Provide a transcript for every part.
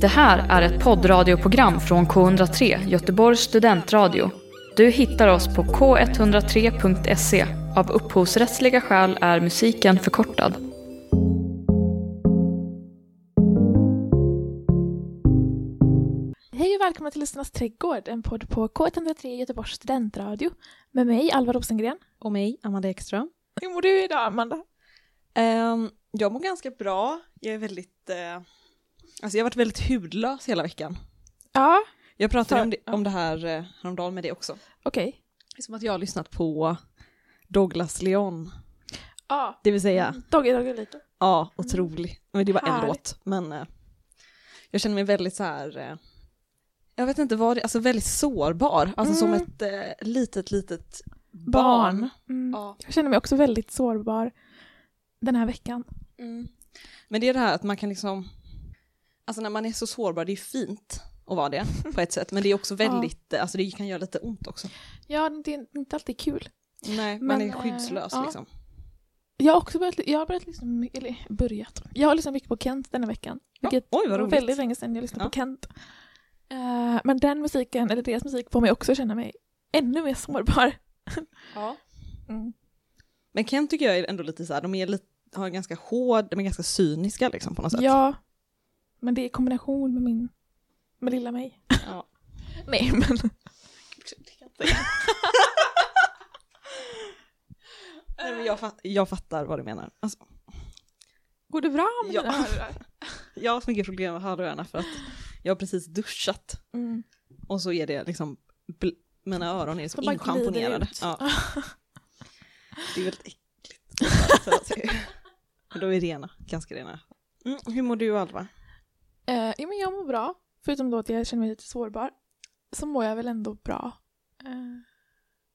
Det här är ett poddradioprogram från K103, Göteborgs studentradio. Du hittar oss på k103.se. Av upphovsrättsliga skäl är musiken förkortad. Hej och välkomna till Lyssnarnas trädgård, en podd på K103 Göteborgs studentradio. Med mig, Alva Rosengren. Och mig, Amanda Ekström. Hur mår du idag, Amanda? Um, jag mår ganska bra. Jag är väldigt... Uh, alltså jag har varit väldigt hudlös hela veckan. Ja, Jag pratade För- om det, om det här uh, häromdagen med det också. okej. Det är som att jag har lyssnat på Douglas Leon. Ja, Det vill säga, Dogge Dogge lite. ja, otrolig. Men det var en låt. Men uh, jag känner mig väldigt så här... uh, jag vet inte vad det alltså väldigt sårbar. Alltså som Mm. ett uh, litet, litet barn. Barn. Mm. Ja. Jag känner mig också väldigt sårbar den här veckan. Mm. Men det är det här att man kan liksom, alltså när man är så sårbar, det är fint att vara det på ett sätt, men det är också väldigt, alltså det kan göra lite ont också. Ja, det är inte alltid kul. Nej, man Men, är skyddslös eh, ja. liksom. Jag har också börjat, jag har börjat my- eller börjat. Jag har lyssnat mycket på Kent denna veckan. Ja, Vilket oj, vad var roligt. väldigt länge sedan jag lyssnade Ja. på Kent. Eh, men den musiken, eller deras musik, får mig också känna mig ännu mer sårbar. Ja. Mm. Men Ken tycker jag är ändå lite så här, de är lite, har en ganska hård, de är ganska cyniska liksom på något sätt. Ja, men det är i kombination med min, med lilla mig. Ja. Nej, men... Nej, men jag, fatt, jag fattar vad du menar. Alltså, Går det bra med Ja. dina hörlurar? jag har så mycket problem med hörlurarna för att jag har precis duschat Mm. och så är det liksom, bl- mina öron är bara glider inschamponerade. Ja. Det är väldigt äckligt. Men de är rena, ganska rena. Mm, hur mår du Alva? Eh, ja, men jag mår bra. Förutom då att jag känner mig lite sårbar. Så mår jag väl ändå bra. Eh,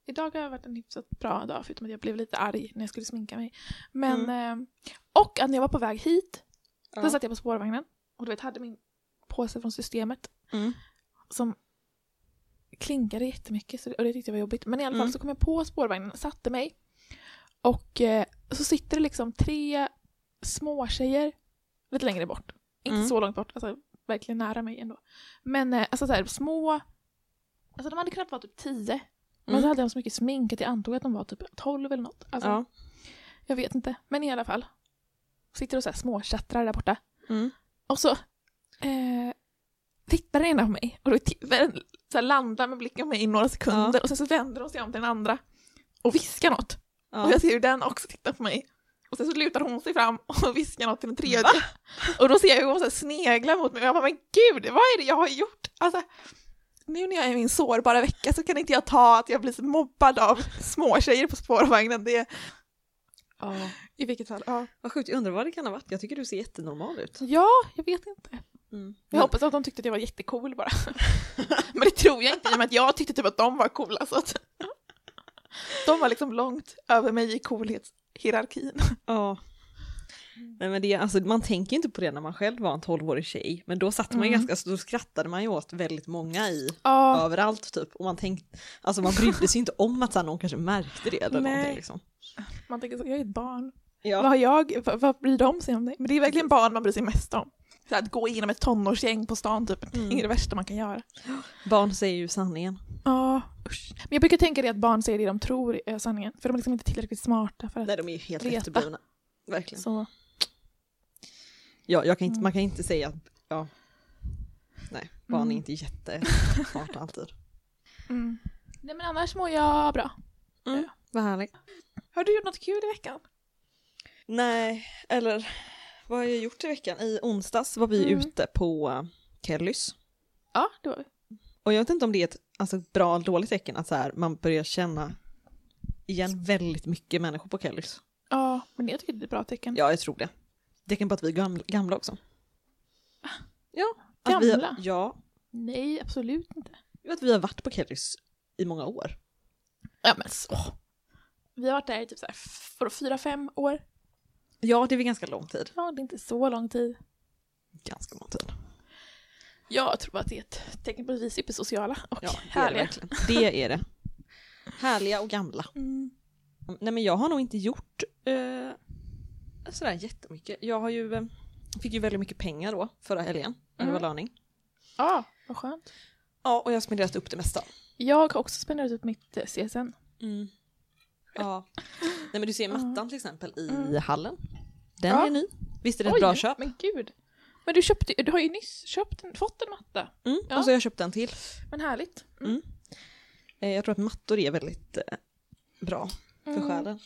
idag har jag varit en hyfsat bra dag, förutom att jag blev lite arg när jag skulle sminka mig. Men, eh, och att när jag var på väg hit, då Ja. satt jag på spårvagnen och du vet, hade min påse från systemet Mm. som klinkade jättemycket så det, och det tyckte jag var jobbigt. Men i alla fall Mm. så kom jag på spårvagnen, satte mig och eh, så sitter det liksom tre små tjejer lite längre bort. Inte Mm. så långt bort, alltså verkligen nära mig ändå. Men eh, alltså så här, små, alltså de hade kunnat vara typ tio. Men Mm. så hade de så mycket smink att jag antog att de var typ tolv eller något. Alltså, Ja. Jag vet inte, men i alla fall. Sitter och så här småchattrar där borta. Mm. Och så eh, tittar den ena på mig och då så här landar med blicken på mig i några sekunder och sen så vänder hon sig om till den andra och viskar något. Ja. Och jag ser hur den också tittar på mig. Och sen så lutar hon sig fram och viskar något till den tredje. Och då ser jag hur hon så sneglar mot mig och jag bara men gud, vad är det jag har gjort? Alltså, nu när jag är i min sårbara vecka så kan inte jag ta att jag blir mobbad av småtjejer på spårvagnen. Det, Ja. I vilket fall, ja. Vad sjukt, jag undrar vad det kan ha varit. Jag tycker du ser jättenormal ut. Ja, jag vet inte. Mm. Jag hoppas att de tyckte att jag var jättecool bara. Men det tror jag inte, i och med att jag tyckte typ att de var coola. Så att de var liksom långt över mig i coolhetshierarkin. Ja. Nej men det, alltså, man tänker inte på det när man själv var en 12-årig tjej, men då satt man Mm. ganska, alltså, då skrattade man ju åt väldigt många i Ja, överallt typ, och man tänkte, alltså man brydde sig inte om att så här, någon kanske märkte det eller Nej. någonting liksom. man tänker så, jag är ett barn. Vad Ja. har jag, vad, vad bryr de sig om dig? Men det är verkligen barn man bryr sig mest om. Så att gå igenom ett tonårsgäng på stan typ, Mm. det är det värsta man kan göra. Barn säger ju sanningen. Ja, usch. Men jag brukar tänka det att barn säger det de tror är sanningen, för de är liksom inte tillräckligt smarta för att... Nej de är ju helt Veta. efterblivna. Verkligen. Så, Ja, jag kan inte, Mm. man kan inte säga att, ja. Nej, barn Mm. är inte jättesmarta alltid. mm. Nej men annars mår jag bra. Mm. Vad härligt. Har du gjort något kul i veckan? Nej, eller vad har jag gjort i veckan? I onsdags var vi Mm. ute på uh, Kellys. Ja, det var vi. Och jag vet inte om det är ett alltså, bra eller dåligt tecken att så här, man börjar känna igen väldigt mycket människor på Kellys. Ja, men jag tycker det är ett bra tecken. Ja, jag tror det. Tecken på att vi är gamla, gamla också. Ja. Att vi, Gamla? ja. Nej, absolut inte. Att vi har varit på Kellys i många år. Ja men så. Vi har varit där i typ så här, fyra, fem år. Ja, det är väl ganska lång tid. Ja, det är inte så lång tid. Ganska lång tid. Jag tror att det är ett tecken på att vi är supersociala och Ja, det är det härliga. Det är det. Härliga och gamla. Mm. Nej men jag har nog inte gjort eh, sådär jättemycket. Jag har ju, eh, fick ju väldigt mycket pengar då förra helgen. när det var Mm. löning. Ja, vad skönt. Ja, och jag har spenderat upp det mesta. Jag har också spenderat ut mitt eh, CSN. Ja. Nej men du ser mattan till exempel i Mm. hallen. Den Ja. är ny. Visst är det ett bra köp? men gud. Men du, köpte, du har ju nyss köpt en, fått en matta. Mm. Ja. Och så har jag köpt en till. Men härligt. Mm. Eh, Jag tror att mattor är väldigt eh, bra för Mm. själen.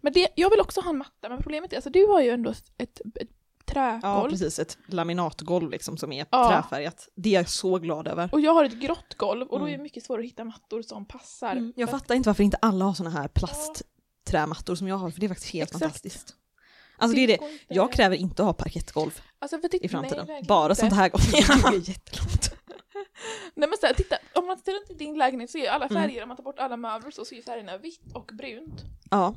Men det, jag vill också ha en matta, men problemet är alltså du har ju ändå ett, ett, ett trägolv. Ja, precis. Ett laminatgolv liksom som är Ja. träfärgat. Det är jag så glad över. och jag har ett grått golv och då är Mm. det mycket svårare att hitta mattor som passar. Mm. Jag att- fattar inte varför inte alla har såna här plastträmattor som jag har, för det är faktiskt helt Exakt. fantastiskt. Alltså det är det, jag kräver inte att ha parkettgolv alltså, titta, i framtiden. Nej, Bara sånt här golv, det är jättelångt. Nej men så här, titta, om man tittar runt i din lägenhet så är alla Mm. färger, om man tar bort alla möbler så, så är färgerna vitt och brunt. Ja.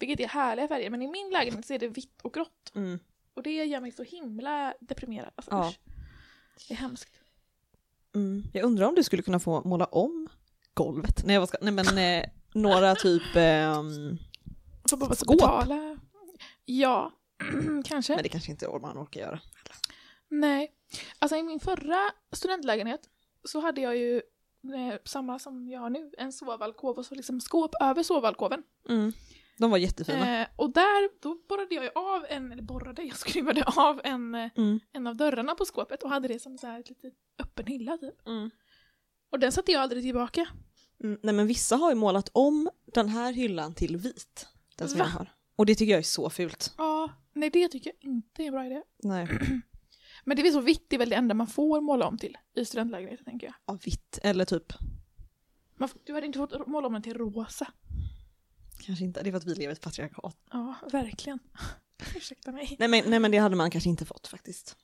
Vilket är härliga färger, men i min lägenhet så är det vitt och grått. Mm. Och det gör mig så himla deprimerad. Alltså, Ja. usch. Det är hemskt. Mm. Jag undrar om du skulle kunna få måla om golvet? Nej, vad ska, nej men eh, några typ, bara Skåp? betala. Ja, kanske. men det kanske inte man orkar göra. Nej. Alltså i min förra studentlägenhet så hade jag ju eh, samma som jag har nu, en sovalkov och så liksom skåp över sovalkoven. Mm. De var jättefina. Eh, och där, då borrade jag ju av en, eller borrade, jag skruvade av en, eh, Mm. en av dörrarna på skåpet och hade det som så här ett litet öppen hylla typ. Mm. Och den satte jag aldrig tillbaka. Mm. Nej men vissa har ju målat om den här hyllan till vit. Den som Va? jag har. Och det tycker jag är så fult. Ja, nej det tycker jag inte är en bra idé. Nej. Men det är väl så vitt, det är väl det enda man får måla om till i studentlägenheten tänker jag. Ja, vitt. Eller typ, Man, du hade inte fått måla om den till rosa. kanske inte, det är för att vi lever i ett patriarkat. Ja, verkligen. Ursäkta mig. Nej men, nej men det hade man kanske inte fått faktiskt.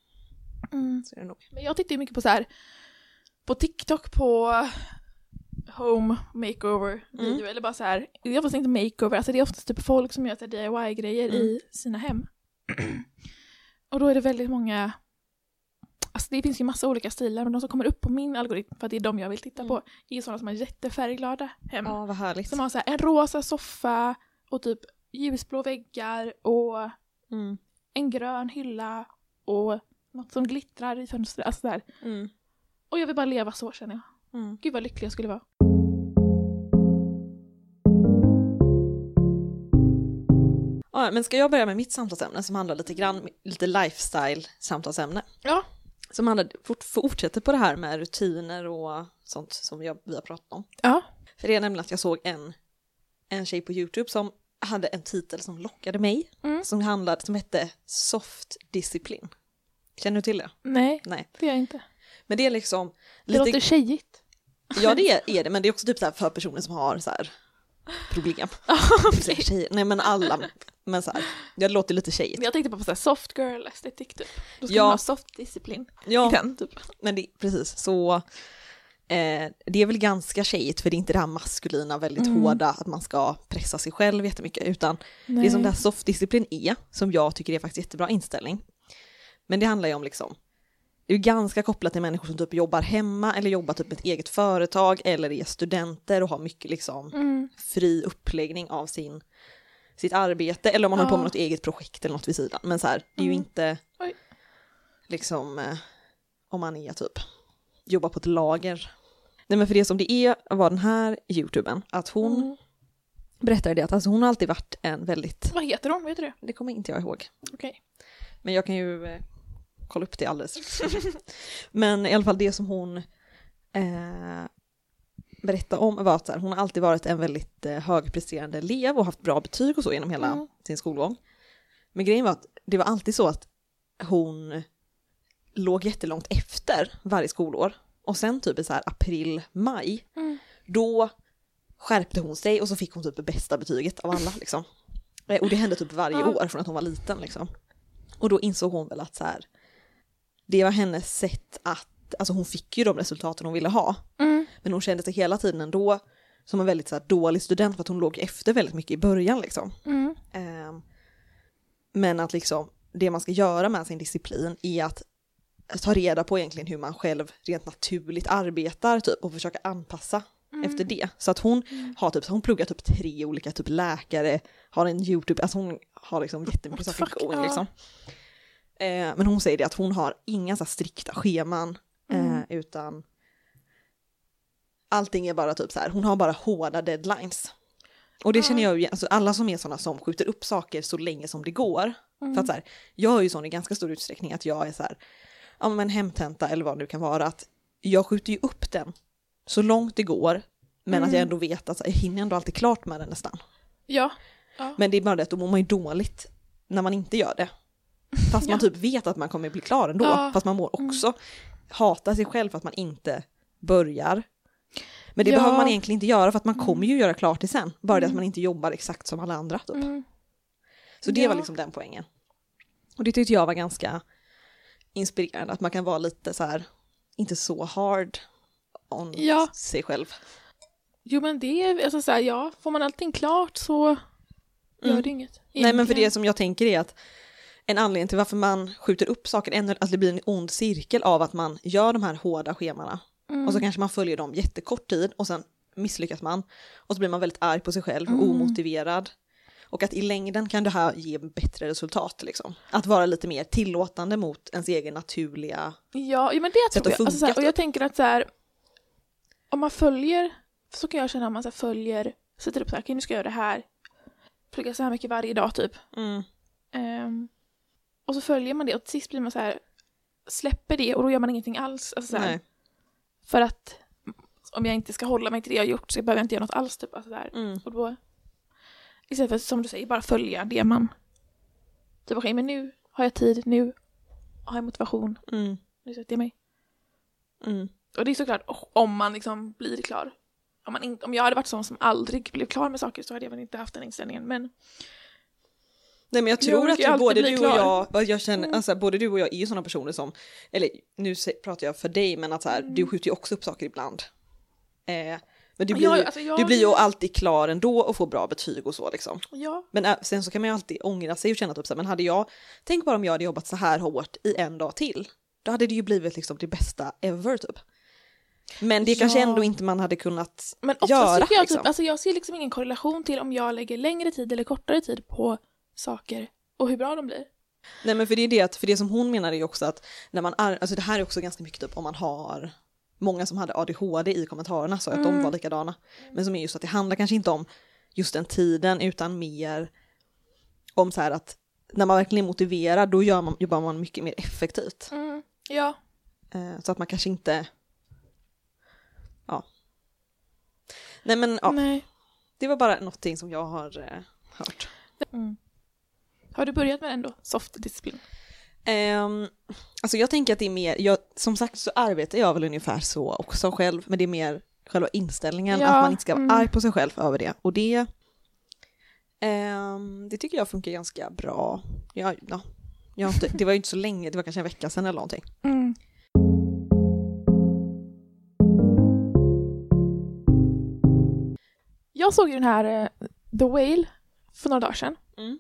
Mm. Så är det nog. Men jag tittar ju mycket på så här på TikTok på home makeover video Mm. eller bara så här, det är oftast inte makeover, alltså det är oftast typ folk som gör DIY-grejer Mm. i sina hem. Och då är det väldigt många, alltså det finns ju massa olika stilar men de som kommer upp på min algoritm, för att det är de jag vill titta på, är sådana som har jättefärgglada hem. Ja, vad härligt. Som har så här en rosa soffa och typ ljusblå väggar och Mm. en grön hylla och något som glittrar i fönstret, alltså där. Mm. Och jag vill bara leva så känner jag. Mm. Gud vad lycklig jag skulle vara. Ja, men ska jag börja med mitt samtalsämne som handlar lite grann, lite lifestyle samtalsämne. Ja. Som handlar, fort, fortsätter på det här med rutiner och sånt som jag, vi har pratat om. Ja. För det är nämligen att jag såg en, en tjej på YouTube som hade en titel som lockade mig. Mm. Som, handlade, som hette Soft Discipline. Känner du till det? Nej, Nej. det gör jag inte. Men det är liksom... Det låter tjejigt. Ja det är, det, men det är också typ så för personer som har så här problem. Nej men alla, men så här, det låter lite tjejigt. Jag tänkte bara på så här soft girl estetik typ. Då ska Ja. man ha soft disciplin i Ja, den typ. men det, precis, så eh, det är väl ganska tjejigt för det är inte det här maskulina, väldigt Mm. hårda, att man ska pressa sig själv jättemycket, utan Nej. det som det här softdisciplin är, som jag tycker är faktiskt jättebra inställning. Men det handlar ju om liksom, det är ganska kopplat till människor som typ jobbar hemma eller jobbar typ med ett eget företag eller är studenter och har mycket liksom Mm. fri uppläggning av sin, sitt arbete eller om man håller på med Ja. något eget projekt eller något vid sidan. Men så här, det är ju Mm. inte Oj. liksom eh, om man är typ jobbar på ett lager. Nej men för det som det är var den här youtuben, att hon Mm. berättade det att alltså hon har alltid varit en väldigt, Vad heter hon? Vet du det? det kommer inte jag ihåg, Okej. men jag kan ju eh, kolla upp det alldeles. Men i alla fall det som hon eh, berättade om var att här, hon har alltid varit en väldigt eh, högpresterande elev och haft bra betyg och så genom hela Mm. sin skolgång. Men grejen var att det var alltid så att hon låg jättelångt efter varje skolår. Och sen typ i så här april, maj, Mm. då skärpte hon sig och så fick hon typ det bästa betyget av alla liksom. Eh, Och det hände typ varje år från att hon var liten liksom. Och då insåg hon väl att så här, det var hennes sätt att, alltså hon fick ju de resultaten hon ville ha. Mm. Men hon kände sig hela tiden ändå som en väldigt så här, dålig student för att hon låg efter väldigt mycket i början liksom. Mm. Ehm, men att liksom det man ska göra med sin disciplin är att ta reda på egentligen hur man själv rent naturligt arbetar typ och försöka anpassa Mm. efter det. Så att hon har typ, hon pluggar typ tre olika typ läkare, har en YouTube, alltså hon har liksom jättemycket the saker Ja. liksom. Eh, men hon säger det att hon har inga så strikta scheman eh, Mm. utan allting är bara typ så här, hon har bara hårda deadlines. Och det känner jag ju, alltså alla som är sådana som skjuter upp saker så länge som det går. Mm. För att så här, jag är ju sån i ganska stor utsträckning att jag är så här, ja men hemtenta eller vad det nu kan vara, att jag skjuter ju upp den så långt det går, men att jag Mm. ändå vet att jag hinner ändå alltid klart med den nästan. Ja. ja. Men det är bara det att då mår man ju dåligt när man inte gör det. Fast man Ja. typ vet att man kommer bli klar ändå, Ja. fast man mår också hata sig själv för att man inte börjar. Men det Ja. behöver man egentligen inte göra för att man kommer ju göra klart det sen. Bara det att Mm. man inte jobbar exakt som alla andra. Typ. Mm. Så det Ja. var liksom den poängen. Och det tyckte jag var ganska inspirerande, att man kan vara lite så här, inte så hard on Ja. sig själv. Jo men det är, alltså så här, ja, får man allting klart så gör Mm. det inget. Nej men för Egentligen. det som jag tänker är att en anledning till varför man skjuter upp saker, ännu- att det blir en ond cirkel av att man gör de här hårda schemana Mm. och så kanske man följer dem jättekort tid och sen misslyckas man och så blir man väldigt arg på sig själv, Mm. omotiverad. Och att i längden kan det här ge bättre resultat liksom. Att vara lite mer tillåtande mot ens egen naturliga... Ja, ja men det Sätt tror att jag. Alltså, så här, funka, och jag typ. tänker att så här, om man följer, så kan jag känna om man så här, följer, sätter upp så här, okej nu ska jag göra det här, plugga så här mycket varje dag typ. Mm. Ehm, och så följer man det och till sist blir man så här, släpper det och då gör man ingenting alls. Alltså, så här. För att om jag inte ska hålla mig till det jag gjort så behöver jag inte göra något alls typ. Alltså. Mm. Och då, istället för som du säger, bara följa det man, typ okej men nu har jag tid, nu har jag motivation, Mm. nu sätter jag mig. Mm. Och det är såklart om man liksom blir klar. Om, man inte, om jag hade varit sån som aldrig blev klar med saker så hade jag väl inte haft den inställningen. Men Nej men jag Jag tror brukar att både du och jag, jag känner, Mm. alltså både du och jag är ju sådana personer som, eller nu pratar jag för dig men att så här, Mm. du skjuter ju också upp saker ibland. Eh, men du blir, Ja, ju, alltså jag- du blir ju alltid klar ändå och får bra betyg och så liksom. ja, Men äh, sen så kan man ju alltid ångra sig och känna typ så här, men hade jag, tänk bara om jag hade jobbat så här hårt i en dag till. Då hade det ju blivit liksom det bästa ever typ. Men det kanske Ja. ändå inte man hade kunnat men göra. tycker jag liksom. typ, alltså jag ser liksom ingen korrelation till om jag lägger längre tid eller kortare tid på saker och hur bra de blir. Nej men för det är det att, för det som hon menar är ju också att när man, ar- alltså det här är också ganska mycket typ om man har många som hade ADHD i kommentarerna så att de Mm. var likadana. Men som är just att det handlar kanske inte om just den tiden utan mer om så här att när man verkligen är motiverad då gör man, jobbar man mycket mer effektivt. Mm. Ja, Eh, så att man kanske inte, ja. Nej men ja, nej. det var bara någonting som jag har eh, hört. Mm. Har du börjat med den då? Soft disciplin? Um, alltså jag tänker att det är mer, jag, som sagt så arbetar jag väl ungefär så också själv, men det är mer själva inställningen, Ja, att man inte ska vara mm. arg på sig själv över det. Och det, ehm, det tycker jag funkar ganska bra. Jag, ja, jag inte, det var ju inte så länge, det var kanske en vecka sedan eller någonting. Mm. Jag såg ju den här eh, The Whale för några dagar sedan. Mm.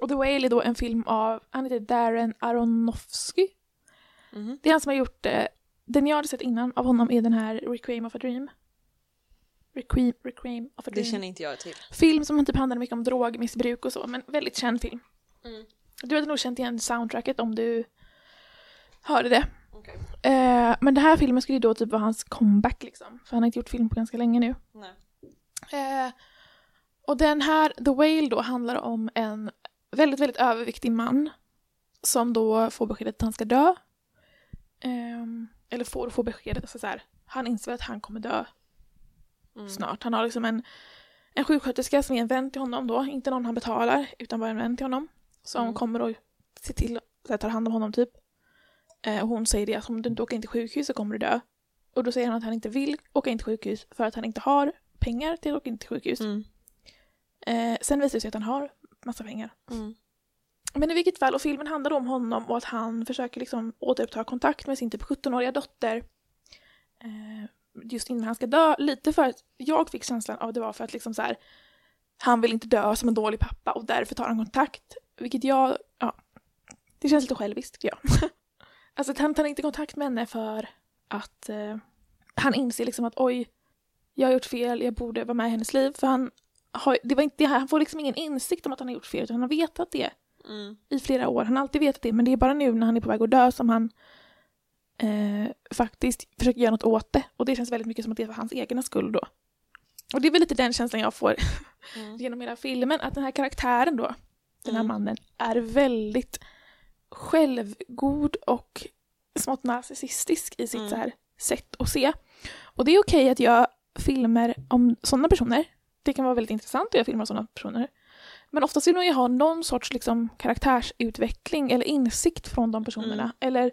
Och The Whale är då en film av, han heter Darren Aronofsky. Mhm. Det är han som har gjort, eh, den jag hade sett innan av honom är den här Requiem of a Dream. Requiem, Requiem of a Det Dream. känner inte jag till. Film som typ handlar mycket om drogmissbruk och så, men väldigt känd film. Mm. Du hade nog känt igen soundtracket om du hörde det. Okay. Eh, men den här filmen skulle ju då typ vara hans comeback liksom. För han har inte gjort film på ganska länge nu. Nej. Eh, och den här, The Whale då, handlar om en väldigt, väldigt överviktig man som då får beskedet att han ska dö. Ehm, eller får få beskedet, alltså så här, han inser att han kommer dö Mm. snart. Han har liksom en, en sjuksköterska som är en vän till honom då, inte någon han betalar, utan bara en vän till honom. Som Mm. kommer och ser till att ta hand om honom typ. Eh, och hon säger det att om du inte åker in till sjukhus så kommer du dö. Och då säger han att han inte vill åka in till sjukhus för att han inte har pengar till att åka in till sjukhus. Mm. Eh, sen visar det sig att han har massa pengar. Mm. Men i vilket fall, och filmen handlar om honom och att han försöker liksom återuppta kontakt med sin typ 17-åriga dotter. Eh, just innan han ska dö. Lite för att jag fick känslan av att det var för att liksom så här, han vill inte dö som en dålig pappa och därför tar han kontakt. Vilket jag, ja, det känns lite själviskt tycker jag. alltså att han tar inte kontakt med henne för att eh, han inser liksom att oj, jag har gjort fel, jag borde vara med i hennes liv. För han, har, det var inte, han får liksom ingen insikt om att han har gjort fel utan han har vetat det Mm. i flera år. Han har alltid vetat det, men det är bara nu när han är på väg att dö som han eh, faktiskt försöker göra något åt det. Och det känns väldigt mycket som att det är för hans egna skull då. Och det är väl lite den känslan jag får Mm. genom hela filmen, att den här karaktären då, den här Mm. mannen, är väldigt självgod och smått narcissistisk i sitt Mm. så här sätt att se. Och det är okej att göra filmer om sådana personer. Det kan vara väldigt intressant att göra filmer om sådana personer. Men oftast vill man ju ha någon sorts liksom, karaktärsutveckling eller insikt från de personerna. Mm. Eller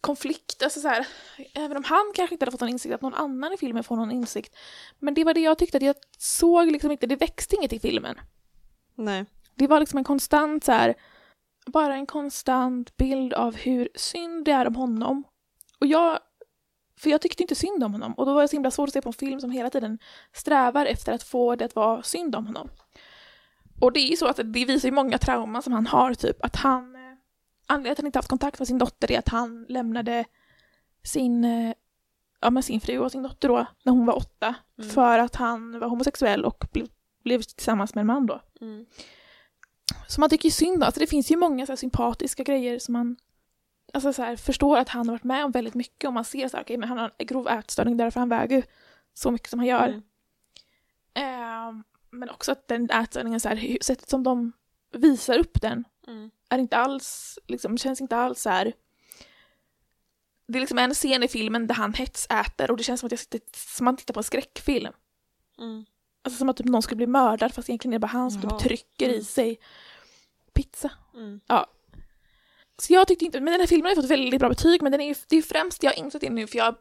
konflikt, alltså så här, även om han kanske inte hade fått någon insikt, att någon annan i filmen får någon insikt. Men det var det jag tyckte, att jag såg liksom inte, det växte inget i filmen. Nej. Det var liksom en konstant så här, bara en konstant bild av hur synd det är om honom. Och jag, för jag tyckte inte synd om honom och då var det så himla svårt att se på en film som hela tiden strävar efter att få det att vara synd om honom. Och det är ju så att det visar ju många trauman som han har, typ att han, eh, anledningen till att han inte haft kontakt med sin dotter är att han lämnade sin, eh, ja men sin fru och sin dotter då, när hon var åtta, Mm. för att han var homosexuell och blev, blev tillsammans med en man då. Mm. Så man tycker ju synd om, alltså det finns ju många så sympatiska grejer som man alltså så här, förstår att han har varit med om väldigt mycket och man ser så här, okej men han har en grov ätstörning därför han väger så mycket som han gör. Mm. Ehm, men också att den ätstörningen, så här, sättet som de visar upp den Mm. är inte alls, liksom, känns inte alls så här. Det är liksom en scen i filmen där han hetsäter och det känns som att jag sitter, som man tittar på en skräckfilm. Mm. Alltså som att typ någon skulle bli mördad fast egentligen är det bara han som typ trycker i Mm. sig pizza. Mm. Så jag tyckte inte, men den här filmen har ju fått väldigt bra betyg, men den är ju, det är ju främst, jag har insett det nu för jag har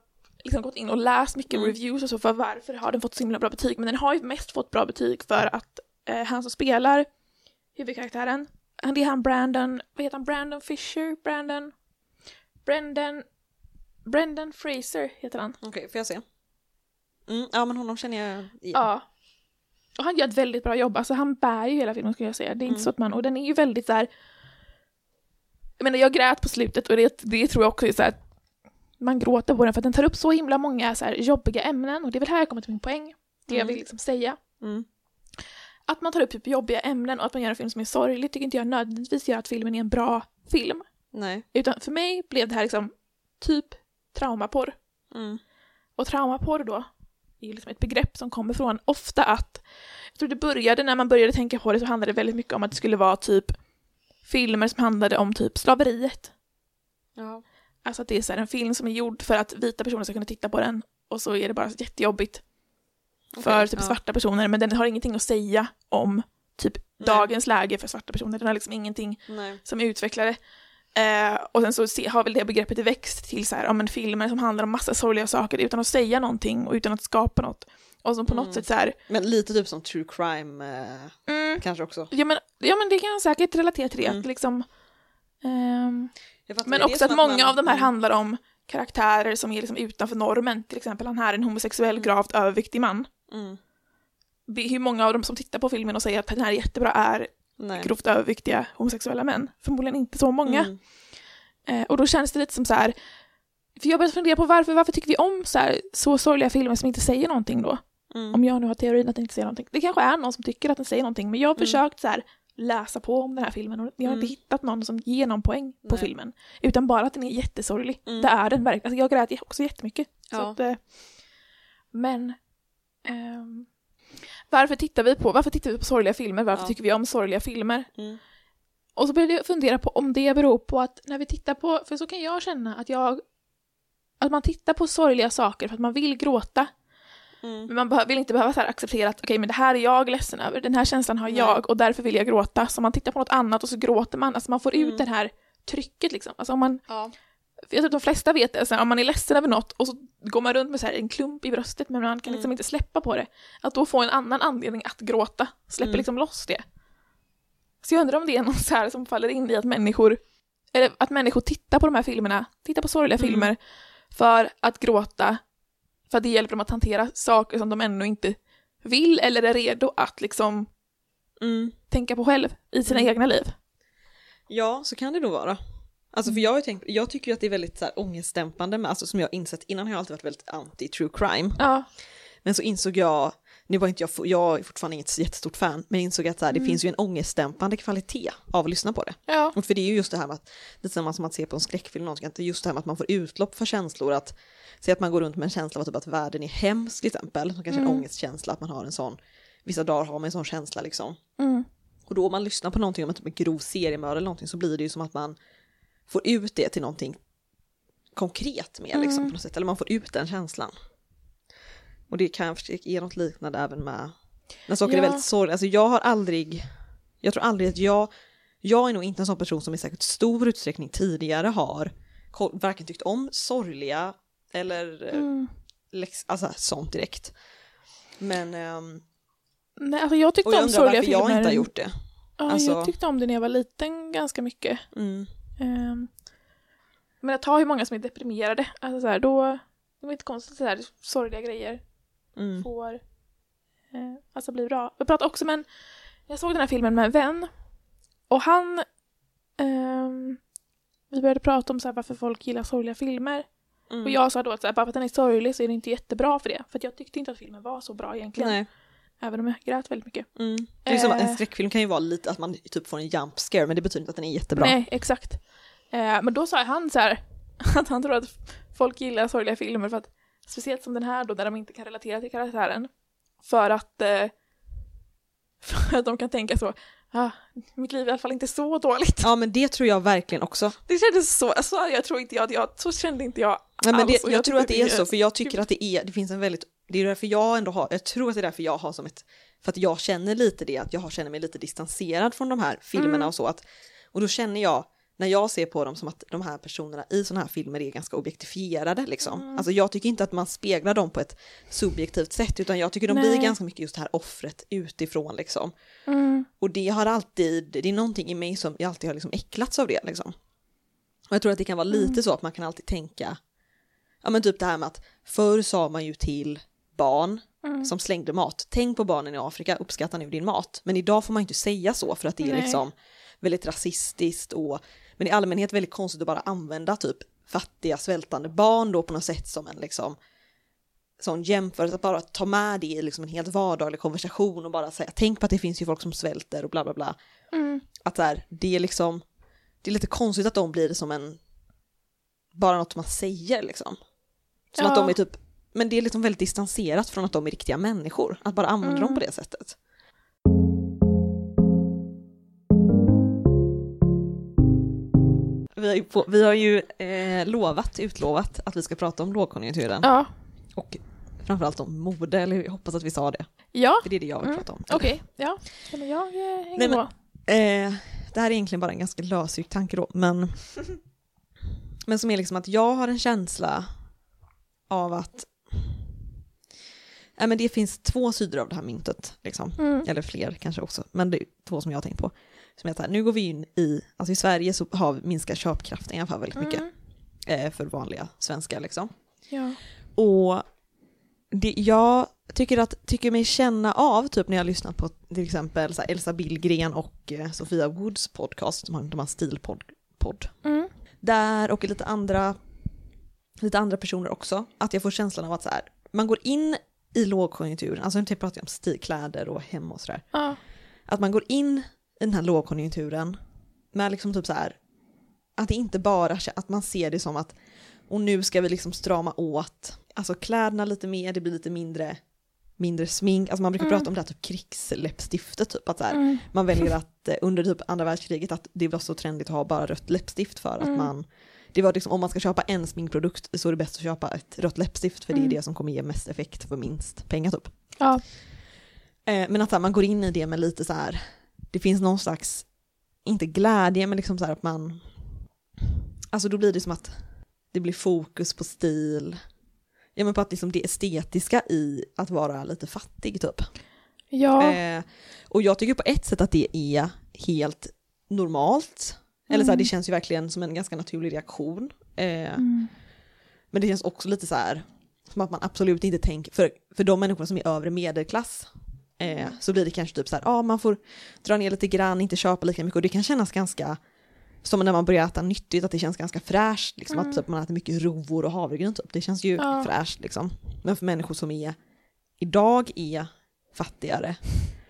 liksom gått in och läst mycket Mm. reviews och så för varför har den fått så himla bra betyg, men den har ju mest fått bra betyg för att eh, han som spelar huvudkaraktären, han, det är han Brandon, vad heter han, Brandon Fisher, Brandon, Brendan, Brendan Fraser heter han. Okej, får jag se? Mm. Ja, men honom känner jag igen. Ja. Och han gör ett väldigt bra jobb, alltså han bär ju hela filmen skulle jag säga. Det är inte Mm. så att man, och den är ju väldigt här. Jag menar jag grät på slutet och det, det tror jag också är så här. Man gråter på den för att den tar upp så himla många så här jobbiga ämnen och det är väl här jag kommer till min poäng. Det jag Mm. vill liksom säga. Mm. Att man tar upp typ jobbiga ämnen och att man gör en film som är sorglig tycker inte jag nödvändigtvis gör att filmen är en bra film. Nej. Utan för mig blev det här liksom typ traumaporr. Mm. Och traumaporr då är liksom ett begrepp som kommer från ofta att, jag tror det började när man började tänka på det så handlade det väldigt mycket om att det skulle vara typ filmer som handlade om typ slaveriet. Ja. Alltså att det är så en film som är gjord för att vita personer ska kunna titta på den och så är det bara jättejobbigt för Okej, typ ja. svarta personer men den har ingenting att säga om typ Nej. dagens läge för svarta personer. Den har liksom ingenting Nej. som utvecklade. Eh, och sen så se, har väl det begreppet växt till så här, ja, men filmer som handlar om massa sorgliga saker utan att säga någonting och utan att skapa något. Och som på något Mm. sätt så här, Men lite typ som true crime eh, mm, kanske också. ja, men, ja men det kan jag säkert relatera till det. Mm. Att liksom, ehm, fattar, men det är också som att man- många av de här mm. handlar om karaktärer som är liksom utanför normen. Till exempel han här, en homosexuell Mm. gravt överviktig man. Mm. Det är hur många av dem som tittar på filmen och säger att den här är jättebra är Nej. grovt överviktiga homosexuella män. Förmodligen inte så många. Mm. Eh, och då känns det lite som så här, för jag började fundera på varför, varför tycker vi om så, här, så sorgliga filmer som inte säger någonting då? Mm. Om jag nu har teorin att den inte säger någonting. Det kanske är någon som tycker att den säger någonting, men jag har Mm. försökt så här, läsa på om den här filmen och jag har Mm. inte hittat någon som ger någon poäng på Nej. filmen. Utan bara att den är jättesorglig. Mm. Det är den verkligen. Alltså jag grät också jättemycket. Så Ja. att, eh, men ehm, varför tittar vi på, varför tittar vi på sorgliga filmer? Varför Ja. tycker vi om sorgliga filmer? Mm. Och så började jag fundera på om det beror på att när vi tittar på, för så kan jag känna att jag, att man tittar på sorgliga saker för att man vill gråta, Mm. men man vill inte behöva så acceptera att okej, men det här är jag ledsen över, den här känslan har jag och därför vill jag gråta. Så man tittar på något annat och så gråter man, alltså man får ut Mm. det här trycket liksom. Alltså om man, Ja. jag tror att de flesta vet det, så här, om man är ledsen över något och så går man runt med så här en klump i bröstet men man kan liksom Mm. inte släppa på det. Att då få en annan anledning att gråta, släpper Mm. liksom loss det. Så jag undrar om det är något så här som faller in i att människor, eller att människor tittar på de här filmerna, tittar på sorgliga Mm. filmer för att gråta, för att det hjälper dem att hantera saker som de ännu inte vill eller är redo att liksom Mm. tänka på själv i sina Mm. egna liv. Ja, så kan det nog vara. Alltså för jag har tänkt, jag tycker ju att det är väldigt så här ångestdämpande, men alltså som jag insett, innan har jag alltid varit väldigt anti true crime. Ja, Men så insåg jag, nu var inte jag, jag är fortfarande inget jättestort fan, men insåg att så här, det Mm. finns ju en ångestdämpande kvalitet av att lyssna på det. Ja. Och för det är ju just det här med att, lite samma som att se på en skräckfilm, någonting, att det är just det här med att man får utlopp för känslor, att se att man går runt med en känsla av typ att världen är hemsk till exempel, som kanske en Mm. ångestkänsla, att man har en sån, vissa dagar har man en sån känsla liksom. Mm. Och då om man lyssnar på någonting om en typ en grov seriemördare eller någonting så blir det ju som att man får ut det till någonting konkret med liksom Mm. på något sätt, eller man får ut den känslan. Och det kan ge något liknande även med när saker är Ja. väldigt sorgliga. Alltså jag har aldrig, jag tror aldrig att jag, jag är nog inte en sån person som i säkert stor utsträckning tidigare har varken tyckt om sorgliga eller eh, Mm. lex, alltså sånt direkt. Men, ehm, Nej, alltså jag tyckte och jag om sorgliga varför jag filmer. inte har gjort det. Ja, Alltså- jag tyckte om det när jag var liten ganska mycket. Mm. Um, men att ta hur många som är deprimerade, alltså så här, då, det var inte konstigt så här, sorgliga grejer Mm. får eh, alltså bli bra. Jag pratade också med en, jag såg den här filmen med en vän och han, ehm, vi började prata om så här, varför folk gillar sorgliga filmer. Mm. Och jag sa då att så här, bara för att den är sorglig så är det inte jättebra för det. För jag tyckte inte att filmen var så bra egentligen. Nej. Även om jag grät väldigt mycket. Mm. Det är som Eh. en skräckfilm kan ju vara lite att man typ får en jump scare men det betyder inte att den är jättebra. Nej, exakt. Eh, men då sa han så här att han tror att folk gillar sorgliga filmer för att speciellt som den här då där de inte kan relatera till karaktären för att eh, för att de kan tänka så ah, mitt liv är i alla fall inte så dåligt. Ja men det tror jag verkligen också. Det kändes så, alltså, jag tror inte jag, jag så kände inte jag Nej, men det, Och jag, tror att det är så för jag tycker att det är, det finns en väldigt, det är därför jag ändå har, jag tror att det är därför jag har som ett, för att jag känner lite det, att jag har- känner mig lite distanserad från de här filmerna Mm. och så att, och då känner jag, när jag ser på dem som att de här personerna i sådana här filmer är ganska objektifierade liksom. Mm. Alltså jag tycker inte att man speglar dem på ett subjektivt sätt utan jag tycker de Nej. blir ganska mycket just det här offret utifrån liksom. Mm, Och det har alltid, det är någonting i mig som jag alltid har liksom äcklats av det liksom. Och jag tror att det kan vara lite Mm. så att man kan alltid tänka, ja men typ det här med att förr sa man ju till barn mm. som slängde mat, tänk på barnen i Afrika, uppskatta nu din mat. Men idag får man inte säga så för att det är Nej. liksom väldigt rasistiskt och men i allmänhet väldigt konstigt att bara använda typ fattiga svältande barn då på något sätt som en liksom sån jämförelse, att bara ta med det i liksom en helt vardaglig konversation och bara säga tänk på att det finns ju folk som svälter och bla bla bla. Mm. Att så här, det är liksom, det är lite konstigt att de blir det som en, bara något man säger liksom. Som att Ja. de är typ, men det är liksom väldigt distanserat från att de är riktiga människor, att bara använda Mm. dem på det sättet. Vi har ju, på, vi har ju eh, lovat, utlovat att vi ska prata om lågkonjunkturen Ja, och framförallt om mode, eller jag hoppas att vi sa det, ja, för det är det jag vill Mm, prata om. okej, ja. Ja, Men jag eh, hänger Nej, men- på. Eh, det här är egentligen bara en ganska lösryckt tanke då, men, men som är liksom att jag har en känsla av att Nej, men det finns två sidor av det här myntet, liksom. Mm. eller fler kanske också, men det är två som jag har tänkt på. Som är här, nu går vi in i, alltså i Sverige så har vi minskar köpkraften i alla fall väldigt mycket Mm. eh, för vanliga svenskar liksom. Ja. Och det jag tycker, att, tycker mig känna av, typ när jag lyssnat på till exempel så här Elsa Billgren och eh, Sofia Woods podcast, de har, de har stilpodd, podd. Mm. där och lite andra, lite andra personer också, att jag får känslan av att så här, man går in i lågkonjunkturen, alltså nu pratar jag om stil, kläder och hem och sådär, Ja. att man går in i den här lågkonjunkturen med liksom typ så här, att det inte bara, att man ser det som att och nu ska vi liksom strama åt, alltså kläderna lite mer, det blir lite mindre, mindre smink, alltså man brukar Mm. prata om det här typ krigsläppstiftet typ, att så här, Mm. man väljer att eh, under typ andra världskriget att det var så trendigt att ha bara rött läppstift för att Mm. man det var liksom om man ska köpa en sminkprodukt så är det bäst att köpa ett rött läppstift för det är Mm. det som kommer ge mest effekt för minst pengar typ. Ja. Eh, men att här, man går in i det med lite så här, det finns någon slags, inte glädje men liksom så här att man, alltså då blir det som att det blir fokus på stil, ja men på att liksom det estetiska i att vara lite fattig typ. Ja. Eh, och jag tycker på ett sätt att det är helt normalt. Eller så här, Mm. det känns ju verkligen som en ganska naturlig reaktion. Eh, Mm. Men det känns också lite så här, som att man absolut inte tänker, för, för de människor som är övre medelklass, eh, så blir det kanske typ så här, ja ah, man får dra ner lite grann, inte köpa lika mycket och det kan kännas ganska, som när man börjar äta nyttigt, att det känns ganska fräscht, liksom, Mm. att typ, man äter mycket rovor och havregryn typ, det känns ju Ja. fräscht liksom. Men för människor som är, idag är fattigare.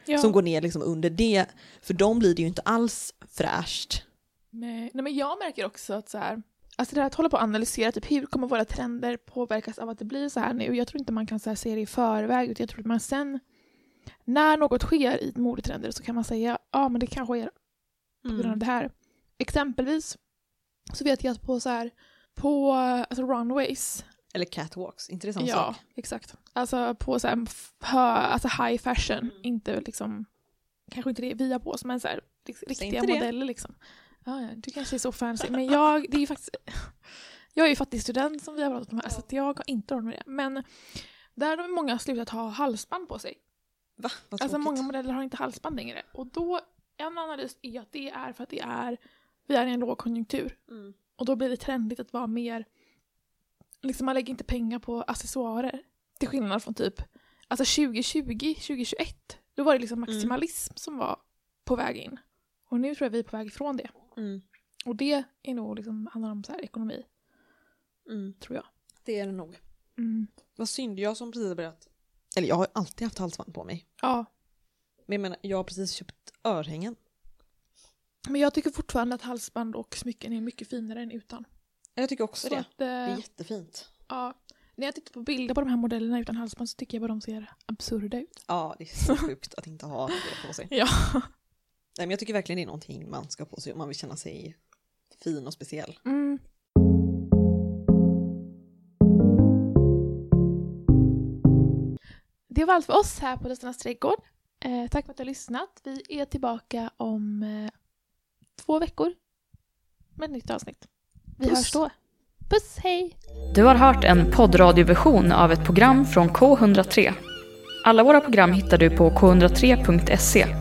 Ja. Som går ner liksom under det. För dem blir det ju inte alls fräscht. Nej, men jag märker också att så här, alltså det här att hålla på att analysera typ hur kommer våra trender påverkas av att det blir så här nu. Jag tror inte man kan så här, se det i förväg utan jag tror att man sen när något sker i modetrender så kan man säga ja men det kan ske på grund av det här. Exempelvis så vet jag att på så här på alltså runways, Eller catwalks, inte det samma ja sak? exakt, alltså på så här alltså high fashion, Mm. inte liksom kanske inte det vi har på oss men så här, riktiga modeller liksom. Ja, du kanske är så fancy men jag, det är faktiskt jag är ju fattig student som vi har pratat om här så att jag har inte råd med det men där har många slutat ha halsband på sig. Va? Vad Alltså många modeller har inte halsband längre. Och då, en analys är att det är för att det är, vi är i en lågkonjunktur. Mm. Och då blir det trendigt att vara mer, liksom man lägger inte pengar på accessoarer. Till skillnad från typ, alltså 2020, 2021, då var det liksom maximalism som var på väg in. Och nu tror jag vi är på väg ifrån det. Mm. Och det är nog liksom, handlar om så här ekonomi, Mm. tror jag. Det är det nog. Mm. Vad synd, jag som precis har börjat. Eller jag har alltid haft halsband på mig. Ja, Men jag menar, jag har precis köpt örhängen. men jag tycker fortfarande att halsband och smycken är mycket finare än utan. Jag tycker också det. att, Det är eh, jättefint. Ja, när jag tittar på bilder på de här modellerna utan halsband så tycker jag bara de ser absurda ut. Ja, det är så sjukt att inte ha det på sig. Ja. Nej, men jag tycker verkligen det är någonting man ska ha på sig om man vill känna sig fin och speciell. Mm. Det var allt för oss här på Lustarnas trädgård. Eh, tack för att du har lyssnat. Vi är tillbaka om eh, två veckor med ett nytt avsnitt. Vi Puss. hörs då. Puss, hej! Du har hört en poddradioversion av ett program från K103. Alla våra program hittar du på k103.se.